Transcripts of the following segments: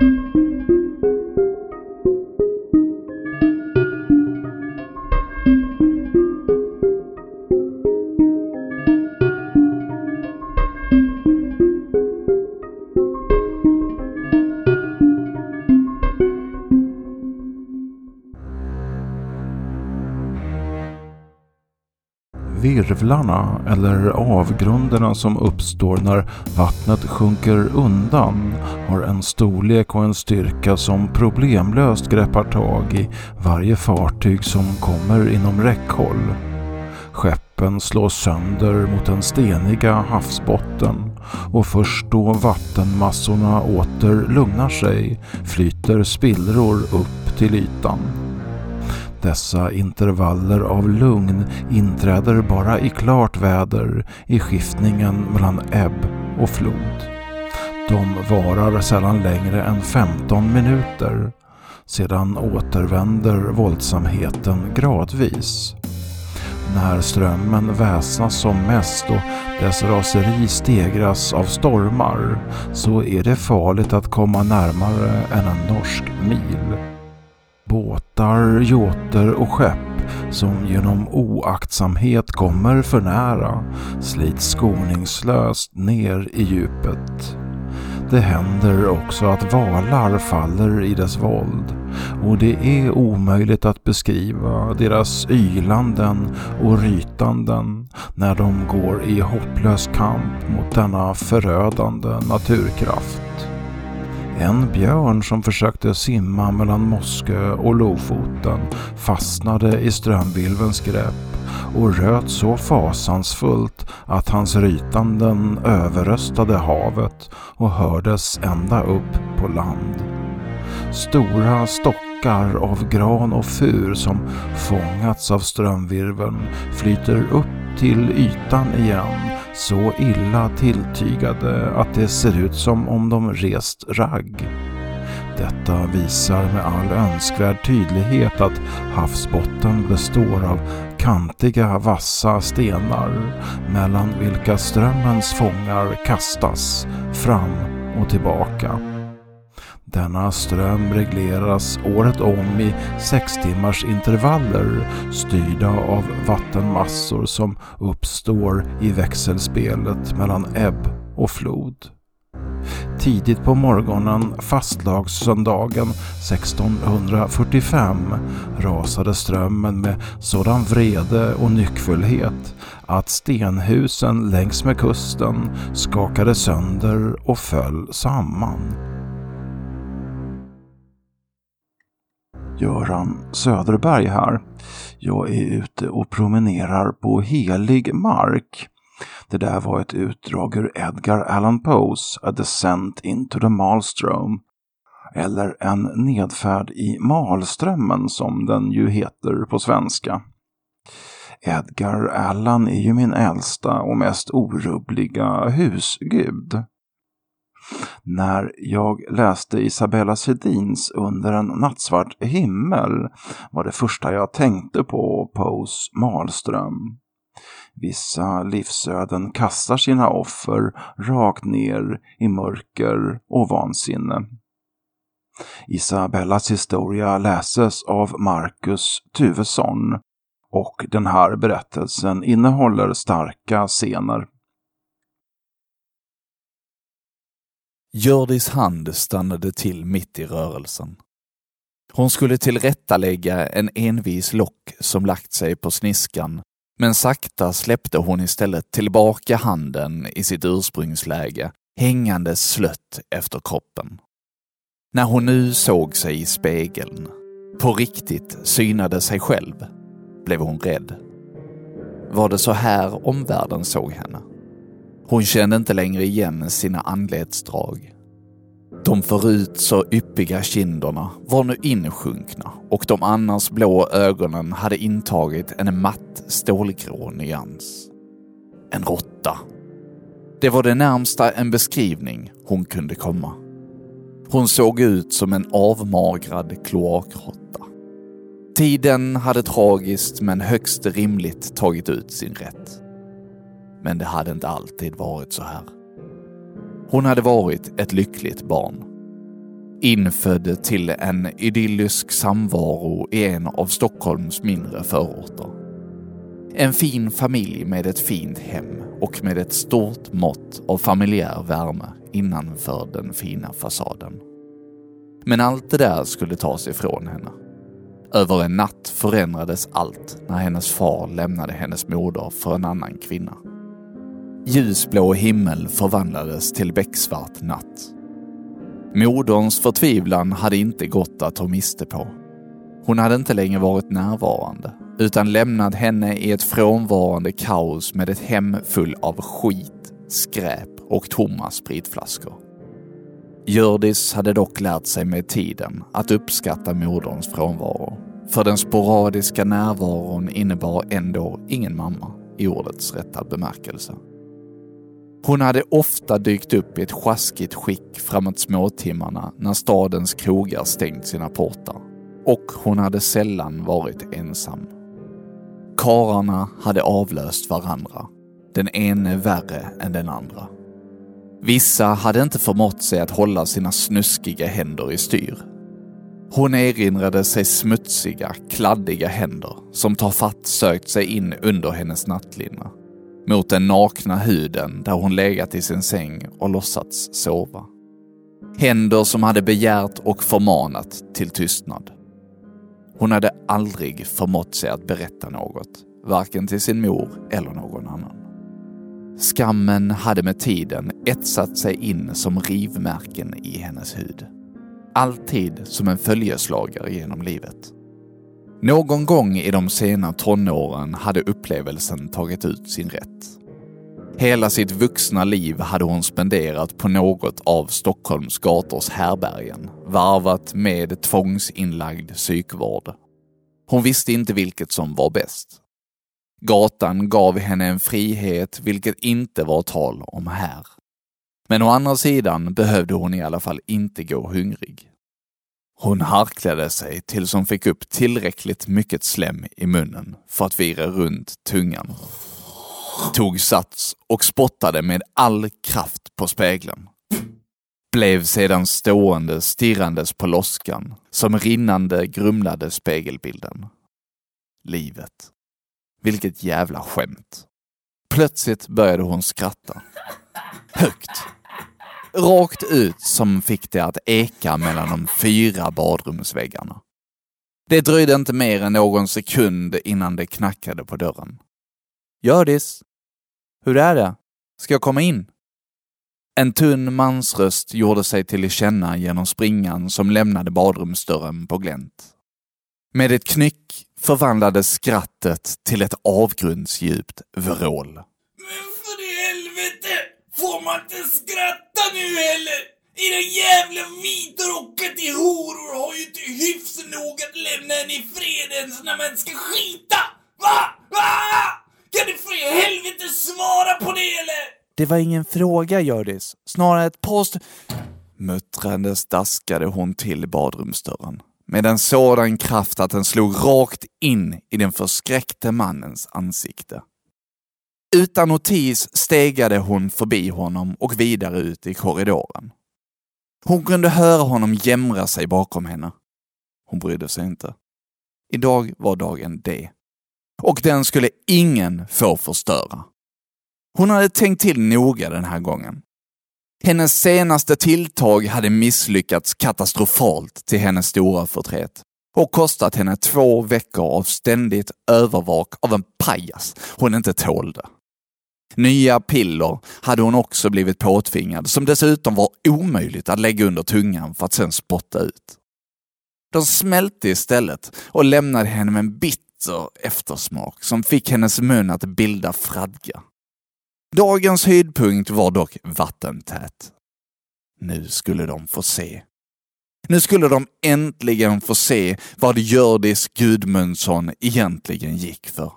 Música virvlarna eller avgrunderna som uppstår när vattnet sjunker undan har en storlek och en styrka som problemlöst greppar tag i varje fartyg som kommer inom räckhåll. Skeppen slås sönder mot den steniga havsbotten och först då vattenmassorna åter lugnar sig flyter spillror upp till ytan. Dessa intervaller av lugn inträder bara i klart väder i skiftningen mellan ebb och flod. De varar sällan längre än 15 minuter. Sedan återvänder våldsamheten gradvis. När strömmen väsnas som mest och dess raseri stegras av stormar så är det farligt att komma närmare än en norsk mil. Båtar, jåter och skepp som genom oaktsamhet kommer för nära slits skoningslöst ner i djupet. Det händer också att valar faller i dess våld och det är omöjligt att beskriva deras ylanden och rytanden när de går i hopplös kamp mot denna förödande naturkraft. En björn som försökte simma mellan Moskö och Lofoten fastnade i strömbilvens grepp och röt så fasansfullt att hans rytanden överröstade havet och hördes ända upp på land. Stora stockar av gran och fur som fångats av strömvirveln flyter upp till ytan igen så illa tilltygade att det ser ut som om de rest ragg. Detta visar med all önskvärd tydlighet att havsbotten består av kantiga vassa stenar mellan vilka strömmens fångar kastas fram och tillbaka. Denna ström regleras året om i sex timmars intervaller styrda av vattenmassor som uppstår i växelspelet mellan ebb och flod. Tidigt på morgonen fastlagssöndagen 1645 rasade strömmen med sådan vrede och nyckfullhet att stenhusen längs med kusten skakade sönder och föll samman. Göran Söderberg här. Jag är ute och promenerar på helig mark. Det där var ett utdrag ur Edgar Allan Poes A Descent into the Malmström. Eller En nedfärd i Malströmmen som den ju heter på svenska. Edgar Allan är ju min äldsta och mest orubbliga husgud. När jag läste Isabella Sedins Under en nattsvart himmel var det första jag tänkte på Poes Malström. Vissa livsöden kastar sina offer rakt ner i mörker och vansinne. Isabellas historia läses av Marcus Tuvesson och den här berättelsen innehåller starka scener. Gördis hand stannade till mitt i rörelsen. Hon skulle tillrättalägga en envis lock som lagt sig på sniskan, men sakta släppte hon istället tillbaka handen i sitt ursprungsläge, hängande slött efter kroppen. När hon nu såg sig i spegeln, på riktigt synade sig själv, blev hon rädd. Var det så här omvärlden såg henne? Hon kände inte längre igen sina anletsdrag. De förut så yppiga kinderna var nu insjunkna och de annars blå ögonen hade intagit en matt stålgrå nyans. En råtta. Det var det närmsta en beskrivning hon kunde komma. Hon såg ut som en avmagrad kloakråtta. Tiden hade tragiskt men högst rimligt tagit ut sin rätt. Men det hade inte alltid varit så här. Hon hade varit ett lyckligt barn. Infödd till en idyllisk samvaro i en av Stockholms mindre förorter. En fin familj med ett fint hem och med ett stort mått av familjär värme innanför den fina fasaden. Men allt det där skulle tas ifrån henne. Över en natt förändrades allt när hennes far lämnade hennes moder för en annan kvinna. Ljusblå himmel förvandlades till becksvart natt. Moderns förtvivlan hade inte gått att ta miste på. Hon hade inte längre varit närvarande, utan lämnat henne i ett frånvarande kaos med ett hem full av skit, skräp och tomma spritflaskor. Hjördis hade dock lärt sig med tiden att uppskatta moderns frånvaro. För den sporadiska närvaron innebar ändå ingen mamma i ordets rätta bemärkelse. Hon hade ofta dykt upp i ett sjaskigt skick framåt småtimmarna när stadens krogar stängt sina portar. Och hon hade sällan varit ensam. Kararna hade avlöst varandra. Den ene värre än den andra. Vissa hade inte förmått sig att hålla sina snuskiga händer i styr. Hon erinrade sig smutsiga, kladdiga händer som tar fatt sökt sig in under hennes nattlinne. Mot den nakna huden där hon legat i sin säng och låtsats sova. Händer som hade begärt och förmanat till tystnad. Hon hade aldrig förmått sig att berätta något, varken till sin mor eller någon annan. Skammen hade med tiden etsat sig in som rivmärken i hennes hud. Alltid som en följeslagare genom livet. Någon gång i de sena tonåren hade upplevelsen tagit ut sin rätt. Hela sitt vuxna liv hade hon spenderat på något av Stockholms gators härbergen, varvat med tvångsinlagd psykvård. Hon visste inte vilket som var bäst. Gatan gav henne en frihet vilket inte var tal om här. Men å andra sidan behövde hon i alla fall inte gå hungrig. Hon harklade sig tills hon fick upp tillräckligt mycket slem i munnen för att vira runt tungan. Tog sats och spottade med all kraft på spegeln. Blev sedan stående stirrandes på loskan som rinnande grumlade spegelbilden. Livet. Vilket jävla skämt. Plötsligt började hon skratta. Högt. Rakt ut som fick det att eka mellan de fyra badrumsväggarna. Det dröjde inte mer än någon sekund innan det knackade på dörren. Gördis! Hur är det? Ska jag komma in? En tunn mansröst gjorde sig till känna genom springan som lämnade badrumsdörren på glänt. Med ett knyck förvandlades skrattet till ett avgrundsdjupt vrål. Men för i helvete! Får man inte skratta nu heller? Era jävla vitrockar till horor har ju inte hyfs nog att lämna en i fred ens när man ska skita! Va? Va? Kan du för i helvete svara på det eller? Det var ingen fråga, Gördis. Snarare ett post... Muttrandes daskade hon till badrumsdörren med en sådan kraft att den slog rakt in i den förskräckte mannens ansikte. Utan notis stegade hon förbi honom och vidare ut i korridoren. Hon kunde höra honom jämra sig bakom henne. Hon brydde sig inte. Idag var dagen D. Och den skulle ingen få förstöra. Hon hade tänkt till noga den här gången. Hennes senaste tilltag hade misslyckats katastrofalt till hennes stora förtret och kostat henne två veckor av ständigt övervak av en pajas hon inte tålde. Nya piller hade hon också blivit påtvingad, som dessutom var omöjligt att lägga under tungan för att sen spotta ut. De smälte istället och lämnade henne med en bitter eftersmak som fick hennes mun att bilda fradga. Dagens höjdpunkt var dock vattentät. Nu skulle de få se. Nu skulle de äntligen få se vad Hjördis Gudmundsson egentligen gick för.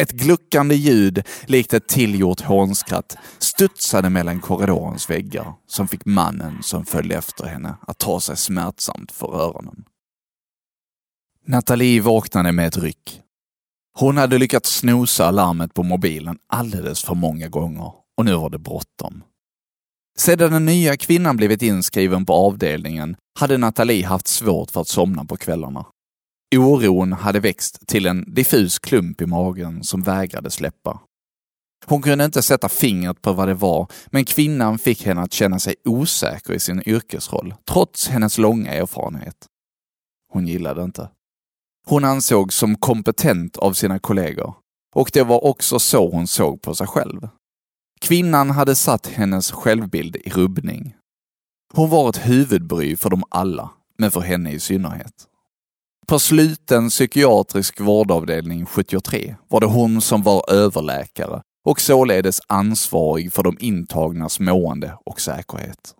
Ett gluckande ljud, likt ett tillgjort hånskratt, studsade mellan korridorens väggar som fick mannen som följde efter henne att ta sig smärtsamt för öronen. Nathalie vaknade med ett ryck. Hon hade lyckats snosa larmet på mobilen alldeles för många gånger och nu var det bråttom. Sedan den nya kvinnan blivit inskriven på avdelningen hade Nathalie haft svårt för att somna på kvällarna. Oron hade växt till en diffus klump i magen som vägrade släppa. Hon kunde inte sätta fingret på vad det var, men kvinnan fick henne att känna sig osäker i sin yrkesroll, trots hennes långa erfarenhet. Hon gillade inte. Hon ansågs som kompetent av sina kollegor och det var också så hon såg på sig själv. Kvinnan hade satt hennes självbild i rubbning. Hon var ett huvudbry för dem alla, men för henne i synnerhet. På sluten psykiatrisk vårdavdelning 73 var det hon som var överläkare och således ansvarig för de intagnas mående och säkerhet.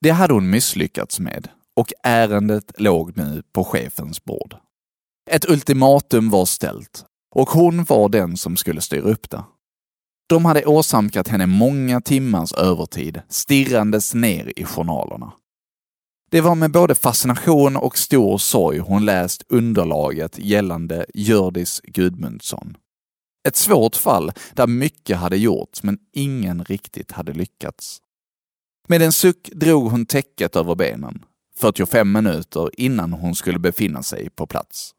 Det hade hon misslyckats med och ärendet låg nu på chefens bord. Ett ultimatum var ställt och hon var den som skulle styra upp det. De hade åsamkat henne många timmars övertid stirrandes ner i journalerna. Det var med både fascination och stor sorg hon läst underlaget gällande Hjördis Gudmundsson. Ett svårt fall där mycket hade gjorts men ingen riktigt hade lyckats. Med en suck drog hon täcket över benen, 45 minuter innan hon skulle befinna sig på plats.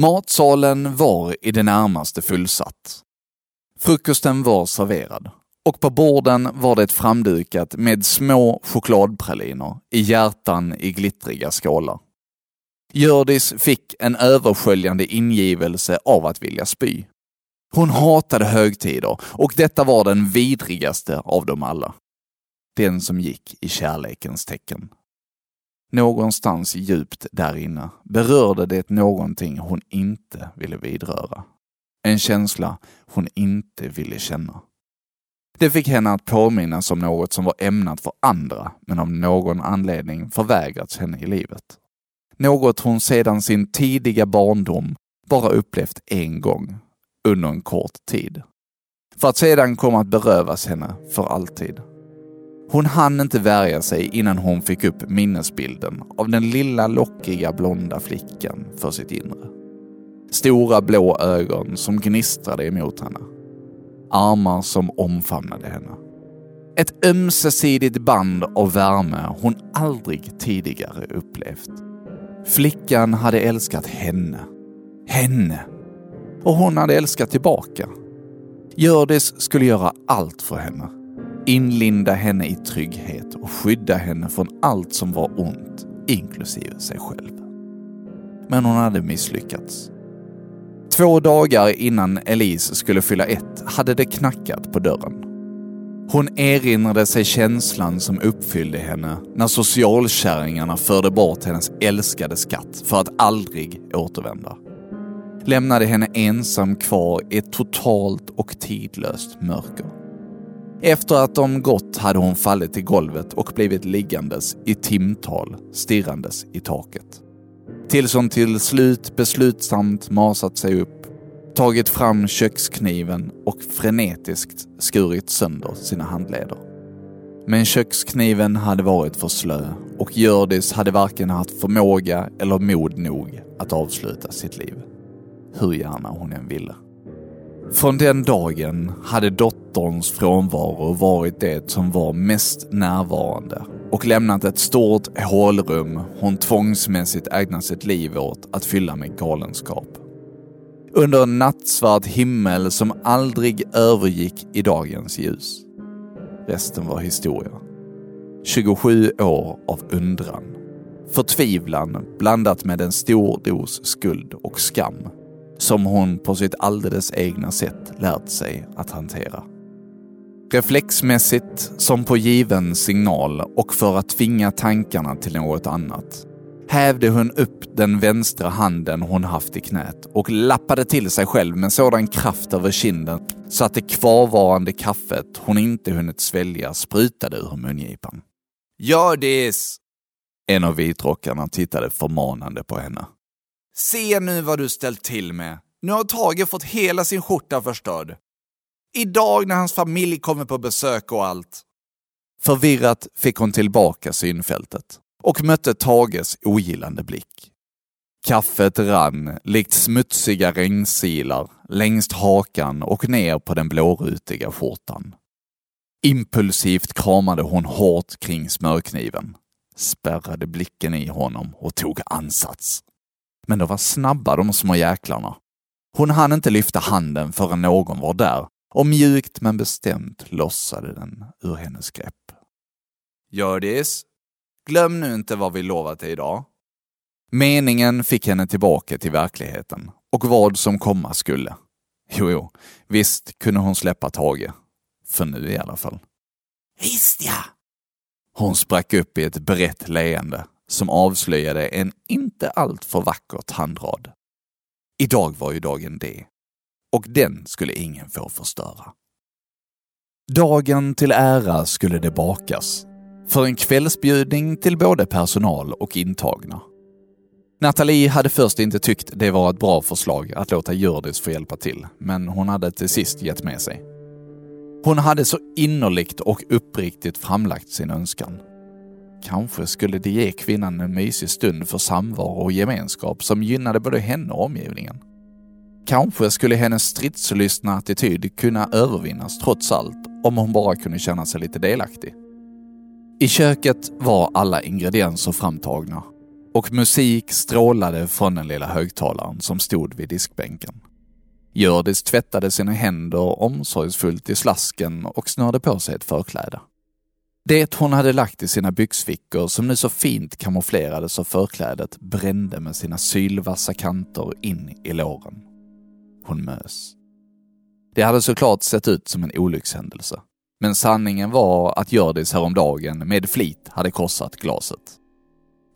Matsalen var i det närmaste fullsatt. Frukosten var serverad och på borden var det framdukat med små chokladpraliner i hjärtan i glittriga skålar. Hjördis fick en översköljande ingivelse av att vilja spy. Hon hatade högtider och detta var den vidrigaste av dem alla. Den som gick i kärlekens tecken. Någonstans djupt där inne berörde det någonting hon inte ville vidröra. En känsla hon inte ville känna. Det fick henne att påminnas om något som var ämnat för andra, men av någon anledning förvägrats henne i livet. Något hon sedan sin tidiga barndom bara upplevt en gång, under en kort tid. För att sedan komma att berövas henne för alltid. Hon hann inte värja sig innan hon fick upp minnesbilden av den lilla lockiga blonda flickan för sitt inre. Stora blå ögon som gnistrade emot henne. Armar som omfamnade henne. Ett ömsesidigt band av värme hon aldrig tidigare upplevt. Flickan hade älskat henne. Henne. Och hon hade älskat tillbaka. Hjördis skulle göra allt för henne. Inlinda henne i trygghet och skydda henne från allt som var ont, inklusive sig själv. Men hon hade misslyckats. Två dagar innan Elise skulle fylla ett hade det knackat på dörren. Hon erinrade sig känslan som uppfyllde henne när socialkärringarna förde bort hennes älskade skatt för att aldrig återvända. Lämnade henne ensam kvar i ett totalt och tidlöst mörker. Efter att de gått hade hon fallit till golvet och blivit liggandes i timtal, stirrandes i taket. Tills hon till slut beslutsamt masat sig upp, tagit fram kökskniven och frenetiskt skurit sönder sina handleder. Men kökskniven hade varit för slö och Hjördis hade varken haft förmåga eller mod nog att avsluta sitt liv. Hur gärna hon än ville. Från den dagen hade dotterns frånvaro varit det som var mest närvarande och lämnat ett stort hålrum hon tvångsmässigt ägnat sitt liv åt att fylla med galenskap. Under en nattsvart himmel som aldrig övergick i dagens ljus. Resten var historia. 27 år av undran. Förtvivlan blandat med en stor dos skuld och skam som hon på sitt alldeles egna sätt lärt sig att hantera. Reflexmässigt, som på given signal och för att tvinga tankarna till något annat, hävde hon upp den vänstra handen hon haft i knät och lappade till sig själv med sådan kraft över kinden så att det kvarvarande kaffet hon inte hunnit svälja sprutade ur mungipan. Gördis! En av vitrockarna tittade förmanande på henne. Se nu vad du ställt till med. Nu har Tage fått hela sin skjorta förstörd. Idag när hans familj kommer på besök och allt. Förvirrat fick hon tillbaka synfältet och mötte Tages ogillande blick. Kaffet rann likt smutsiga regnsilar längst hakan och ner på den blårutiga skjortan. Impulsivt kramade hon hårt kring smörkniven, spärrade blicken i honom och tog ansats. Men de var snabba de små jäklarna. Hon hann inte lyfta handen förrän någon var där och mjukt men bestämt lossade den ur hennes grepp. Gördis, glöm nu inte vad vi lovat dig idag. Meningen fick henne tillbaka till verkligheten och vad som komma skulle. Jo, jo, visst kunde hon släppa Tage. För nu i alla fall. Visst ja! Hon sprack upp i ett brett leende som avslöjade en inte alltför vackert handrad. Idag var ju dagen D. Och den skulle ingen få förstöra. Dagen till ära skulle det bakas. För en kvällsbjudning till både personal och intagna. Nathalie hade först inte tyckt det var ett bra förslag att låta Hjördis få hjälpa till, men hon hade till sist gett med sig. Hon hade så innerligt och uppriktigt framlagt sin önskan. Kanske skulle det ge kvinnan en mysig stund för samvaro och gemenskap som gynnade både henne och omgivningen. Kanske skulle hennes stridslystna attityd kunna övervinnas trots allt om hon bara kunde känna sig lite delaktig. I köket var alla ingredienser framtagna och musik strålade från den lilla högtalaren som stod vid diskbänken. Hjördis tvättade sina händer omsorgsfullt i slasken och snörde på sig ett förkläde. Det hon hade lagt i sina byxfickor, som nu så fint kamouflerades av förklädet, brände med sina sylvassa kanter in i låren. Hon mös. Det hade såklart sett ut som en olyckshändelse. Men sanningen var att Hjördis häromdagen med flit hade korsat glaset.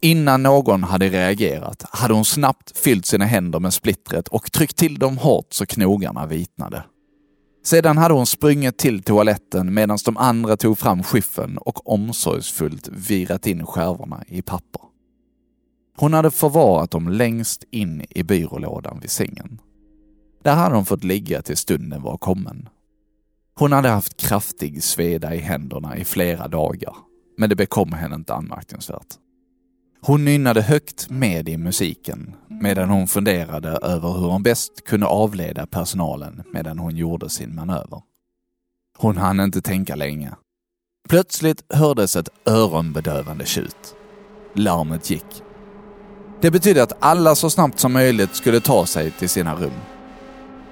Innan någon hade reagerat hade hon snabbt fyllt sina händer med splittret och tryckt till dem hårt så knogarna vitnade. Sedan hade hon sprungit till toaletten medan de andra tog fram skiffen och omsorgsfullt virat in skärvorna i papper. Hon hade förvarat dem längst in i byrålådan vid sängen. Där hade hon fått ligga till stunden var kommen. Hon hade haft kraftig sveda i händerna i flera dagar, men det bekom henne inte anmärkningsvärt. Hon nynnade högt med i musiken medan hon funderade över hur hon bäst kunde avleda personalen medan hon gjorde sin manöver. Hon hann inte tänka länge. Plötsligt hördes ett öronbedövande tjut. Larmet gick. Det betydde att alla så snabbt som möjligt skulle ta sig till sina rum.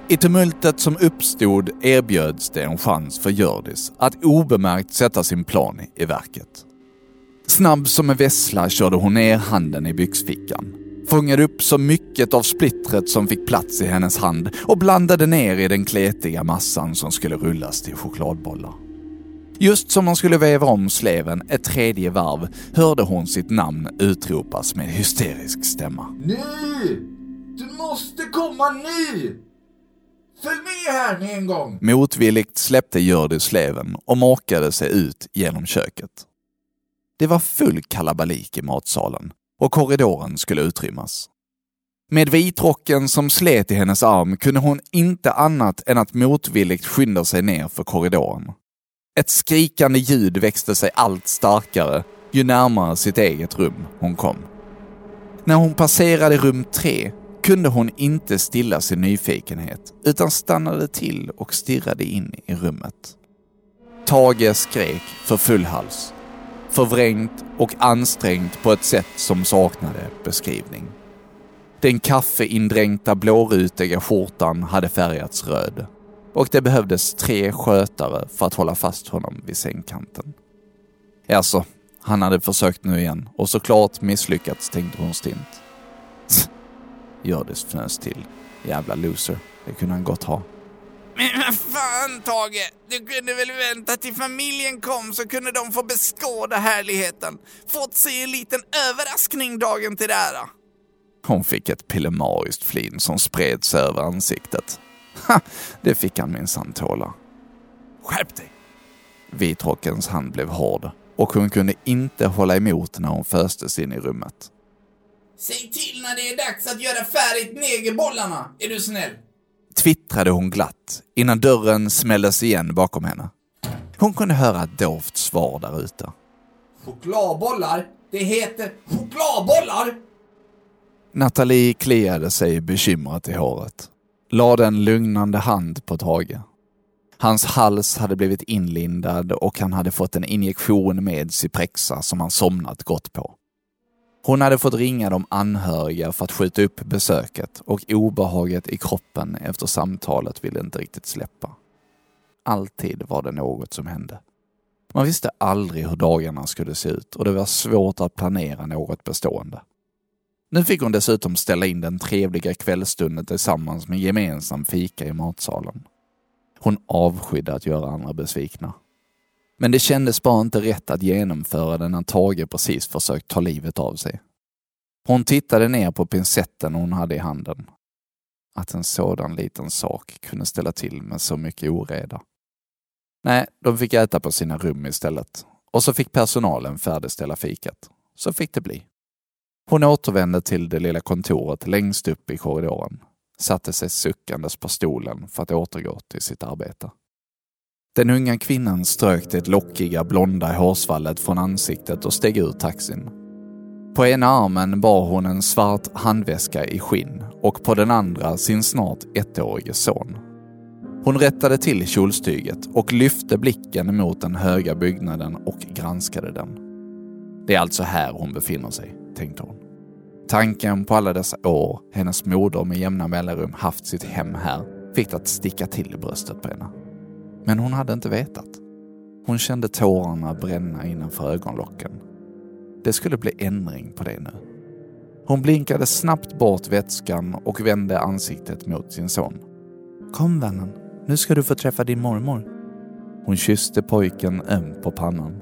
I tumultet som uppstod erbjöds det en chans för Hjördis att obemärkt sätta sin plan i verket. Snabb som en vessla körde hon ner handen i byxfickan. Fångade upp så mycket av splittret som fick plats i hennes hand och blandade ner i den kletiga massan som skulle rullas till chokladbollar. Just som hon skulle veva om sleven ett tredje varv hörde hon sitt namn utropas med hysterisk stämma. Nu! Du måste komma nu! Följ med här med en gång! Motvilligt släppte Hjördis sleven och makade sig ut genom köket. Det var full kalabalik i matsalen och korridoren skulle utrymmas. Med vitrocken som slet i hennes arm kunde hon inte annat än att motvilligt skynda sig ner för korridoren. Ett skrikande ljud växte sig allt starkare ju närmare sitt eget rum hon kom. När hon passerade rum tre kunde hon inte stilla sin nyfikenhet utan stannade till och stirrade in i rummet. Tage skrek för full hals förvrängt och ansträngt på ett sätt som saknade beskrivning. Den kaffeindränkta blårutiga skjortan hade färgats röd och det behövdes tre skötare för att hålla fast honom vid sängkanten. Alltså, han hade försökt nu igen och såklart misslyckats, tänkte hon stint. Hjördis fnös till. Jävla loser. Det kunde han gott ha. Men vad fan Tage, du kunde väl vänta till familjen kom så kunde de få beskåda härligheten. Fått sig en liten överraskning dagen till ära. Hon fick ett pillemariskt flin som spred sig över ansiktet. Ha, det fick han minsann tåla. Skärp dig! Vitrockens hand blev hård och hon kunde inte hålla emot när hon föstes in i rummet. Säg till när det är dags att göra färdigt negerbollarna, är du snäll. Twittrade hon glatt innan dörren smälldes igen bakom henne. Hon kunde höra ett dovt svar där ute. Chokladbollar? Det heter chokladbollar! Nathalie kliade sig bekymrat i håret. Lade en lugnande hand på Tage. Hans hals hade blivit inlindad och han hade fått en injektion med Ciprexa som han somnat gott på. Hon hade fått ringa de anhöriga för att skjuta upp besöket och obehaget i kroppen efter samtalet ville inte riktigt släppa. Alltid var det något som hände. Man visste aldrig hur dagarna skulle se ut och det var svårt att planera något bestående. Nu fick hon dessutom ställa in den trevliga kvällstunden tillsammans med gemensam fika i matsalen. Hon avskydde att göra andra besvikna. Men det kändes bara inte rätt att genomföra det när Tage precis försökt ta livet av sig. Hon tittade ner på pincetten hon hade i handen. Att en sådan liten sak kunde ställa till med så mycket oreda. Nej, de fick äta på sina rum istället. Och så fick personalen färdigställa fikat. Så fick det bli. Hon återvände till det lilla kontoret längst upp i korridoren. Satte sig suckandes på stolen för att återgå till sitt arbete. Den unga kvinnan strök det lockiga blonda hårsvallet från ansiktet och steg ur taxin. På ena armen bar hon en svart handväska i skinn och på den andra sin snart ettårige son. Hon rättade till kjolstyget och lyfte blicken mot den höga byggnaden och granskade den. Det är alltså här hon befinner sig, tänkte hon. Tanken på alla dessa år hennes moder med jämna mellanrum haft sitt hem här fick att sticka till i bröstet på henne. Men hon hade inte vetat. Hon kände tårarna bränna innanför ögonlocken. Det skulle bli ändring på det nu. Hon blinkade snabbt bort vätskan och vände ansiktet mot sin son. Kom vännen, nu ska du få träffa din mormor. Hon kysste pojken ömt på pannan,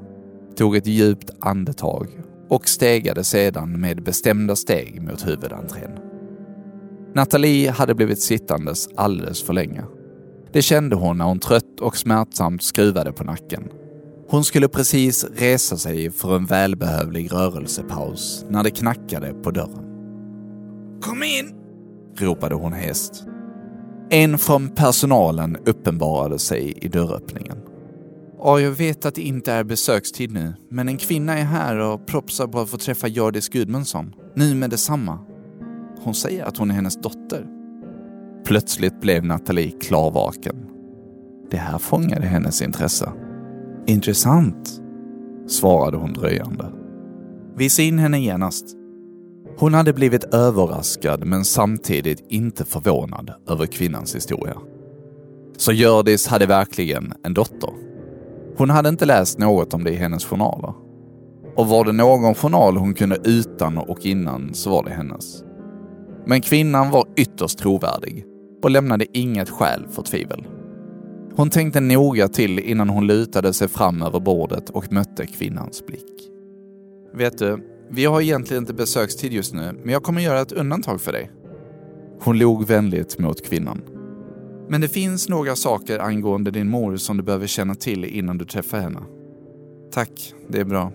tog ett djupt andetag och stegade sedan med bestämda steg mot huvudentrén. Nathalie hade blivit sittandes alldeles för länge. Det kände hon när hon trött och smärtsamt skruvade på nacken. Hon skulle precis resa sig för en välbehövlig rörelsepaus när det knackade på dörren. Kom in! ropade hon häst. En från personalen uppenbarade sig i dörröppningen. Ja, jag vet att det inte är besökstid nu, men en kvinna är här och propsar på att få träffa Hjördis Gudmundsson. Nu med detsamma. Hon säger att hon är hennes dotter. Plötsligt blev Nathalie klarvaken. Det här fångade hennes intresse. Intressant, svarade hon dröjande. Visa in henne genast. Hon hade blivit överraskad men samtidigt inte förvånad över kvinnans historia. Så Hjördis hade verkligen en dotter. Hon hade inte läst något om det i hennes journaler. Och var det någon journal hon kunde utan och innan så var det hennes. Men kvinnan var ytterst trovärdig och lämnade inget skäl för tvivel. Hon tänkte noga till innan hon lutade sig fram över bordet och mötte kvinnans blick. Vet du, vi har egentligen inte besökstid just nu, men jag kommer göra ett undantag för dig. Hon log vänligt mot kvinnan. Men det finns några saker angående din mor som du behöver känna till innan du träffar henne. Tack, det är bra.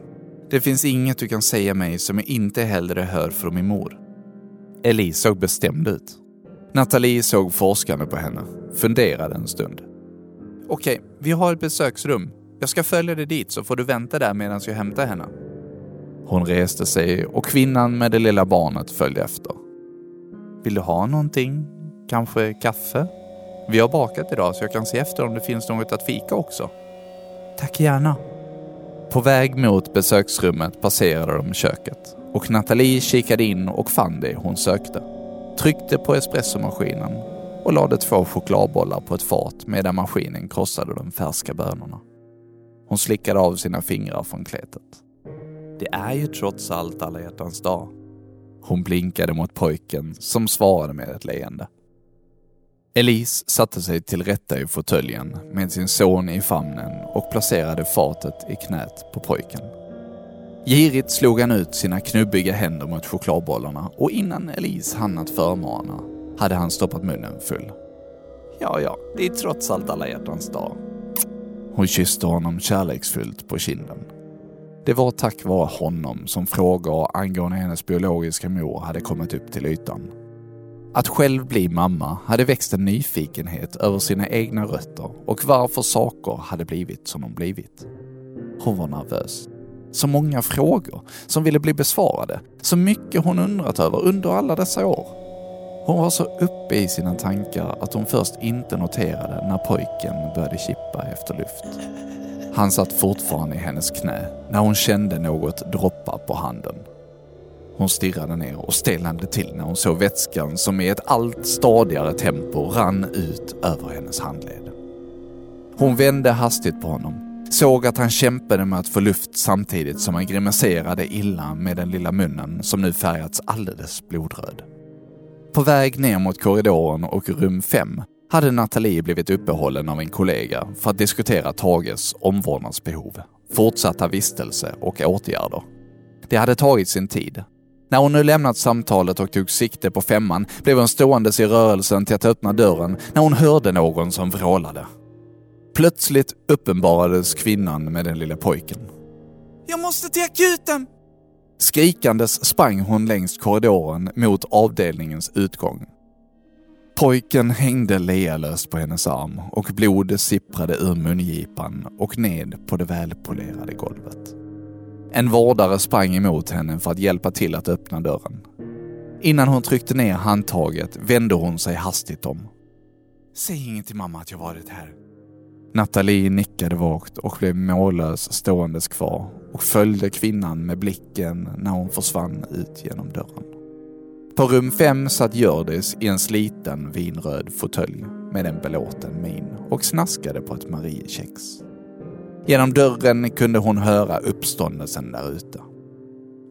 Det finns inget du kan säga mig som jag inte hellre hör från min mor. Elise såg bestämd ut. Nathalie såg forskande på henne, funderade en stund. Okej, vi har ett besöksrum. Jag ska följa dig dit så får du vänta där medan jag hämtar henne. Hon reste sig och kvinnan med det lilla barnet följde efter. Vill du ha någonting? Kanske kaffe? Vi har bakat idag så jag kan se efter om det finns något att fika också. Tack gärna. På väg mot besöksrummet passerade de köket och Nathalie kikade in och fann det hon sökte. Tryckte på espressomaskinen och lade två chokladbollar på ett fat medan maskinen krossade de färska bönorna. Hon slickade av sina fingrar från kletet. Det är ju trots allt alla hjärtans dag. Hon blinkade mot pojken som svarade med ett leende. Elise satte sig till rätta i fåtöljen med sin son i famnen och placerade fatet i knät på pojken. Girigt slog han ut sina knubbiga händer mot chokladbollarna och innan Elise hann att förmana hade han stoppat munnen full. Ja, ja, det är trots allt alla hjärtans dag. Hon kysste honom kärleksfullt på kinden. Det var tack vare honom som frågor angående hennes biologiska mor hade kommit upp till ytan. Att själv bli mamma hade växt en nyfikenhet över sina egna rötter och varför saker hade blivit som de blivit. Hon var nervös. Så många frågor som ville bli besvarade. Så mycket hon undrat över under alla dessa år. Hon var så uppe i sina tankar att hon först inte noterade när pojken började kippa efter luft. Han satt fortfarande i hennes knä när hon kände något droppa på handen. Hon stirrade ner och stelnade till när hon såg vätskan som i ett allt stadigare tempo rann ut över hennes handled. Hon vände hastigt på honom, såg att han kämpade med att få luft samtidigt som han grimaserade illa med den lilla munnen som nu färgats alldeles blodröd. På väg ner mot korridoren och rum 5 hade Nathalie blivit uppehållen av en kollega för att diskutera Tages omvårdnadsbehov, fortsatta vistelse och åtgärder. Det hade tagit sin tid. När hon nu lämnat samtalet och tog sikte på femman blev hon ståendes i rörelsen till att öppna dörren när hon hörde någon som vrålade. Plötsligt uppenbarades kvinnan med den lilla pojken. Jag måste till akuten! Skrikandes sprang hon längs korridoren mot avdelningens utgång. Pojken hängde lealöst på hennes arm och blodet sipprade ur mungipan och ned på det välpolerade golvet. En vårdare sprang emot henne för att hjälpa till att öppna dörren. Innan hon tryckte ner handtaget vände hon sig hastigt om. Säg inget till mamma att jag varit här. Nathalie nickade vagt och blev mållös ståendes kvar och följde kvinnan med blicken när hon försvann ut genom dörren. På rum fem satt Hjördis i en sliten vinröd fåtölj med en belåten min och snaskade på ett Mariekex. Genom dörren kunde hon höra uppståndelsen där ute.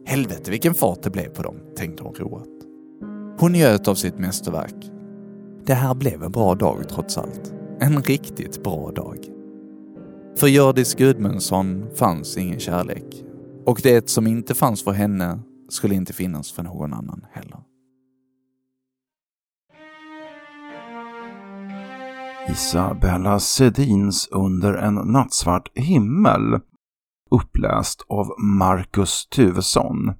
Helvete vilken fart det blev på dem, tänkte hon roat. Hon njöt av sitt mästerverk. Det här blev en bra dag trots allt. En riktigt bra dag. För Hjördis Gudmundsson fanns ingen kärlek. Och det som inte fanns för henne skulle inte finnas för någon annan heller. Isabella Sedins Under en nattsvart himmel uppläst av Marcus Tuvesson.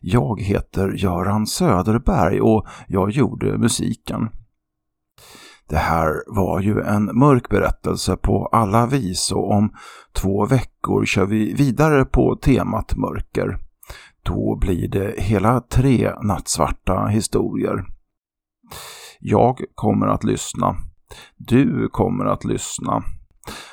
Jag heter Göran Söderberg och jag gjorde musiken. Det här var ju en mörk berättelse på alla vis och om två veckor kör vi vidare på temat mörker. Då blir det hela tre nattsvarta historier. Jag kommer att lyssna. Du kommer att lyssna.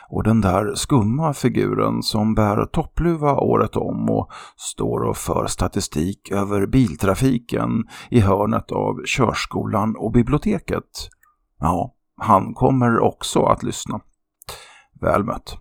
Och den där skumma figuren som bär toppluva året om och står och för statistik över biltrafiken i hörnet av körskolan och biblioteket. Ja, han kommer också att lyssna. Väl mött.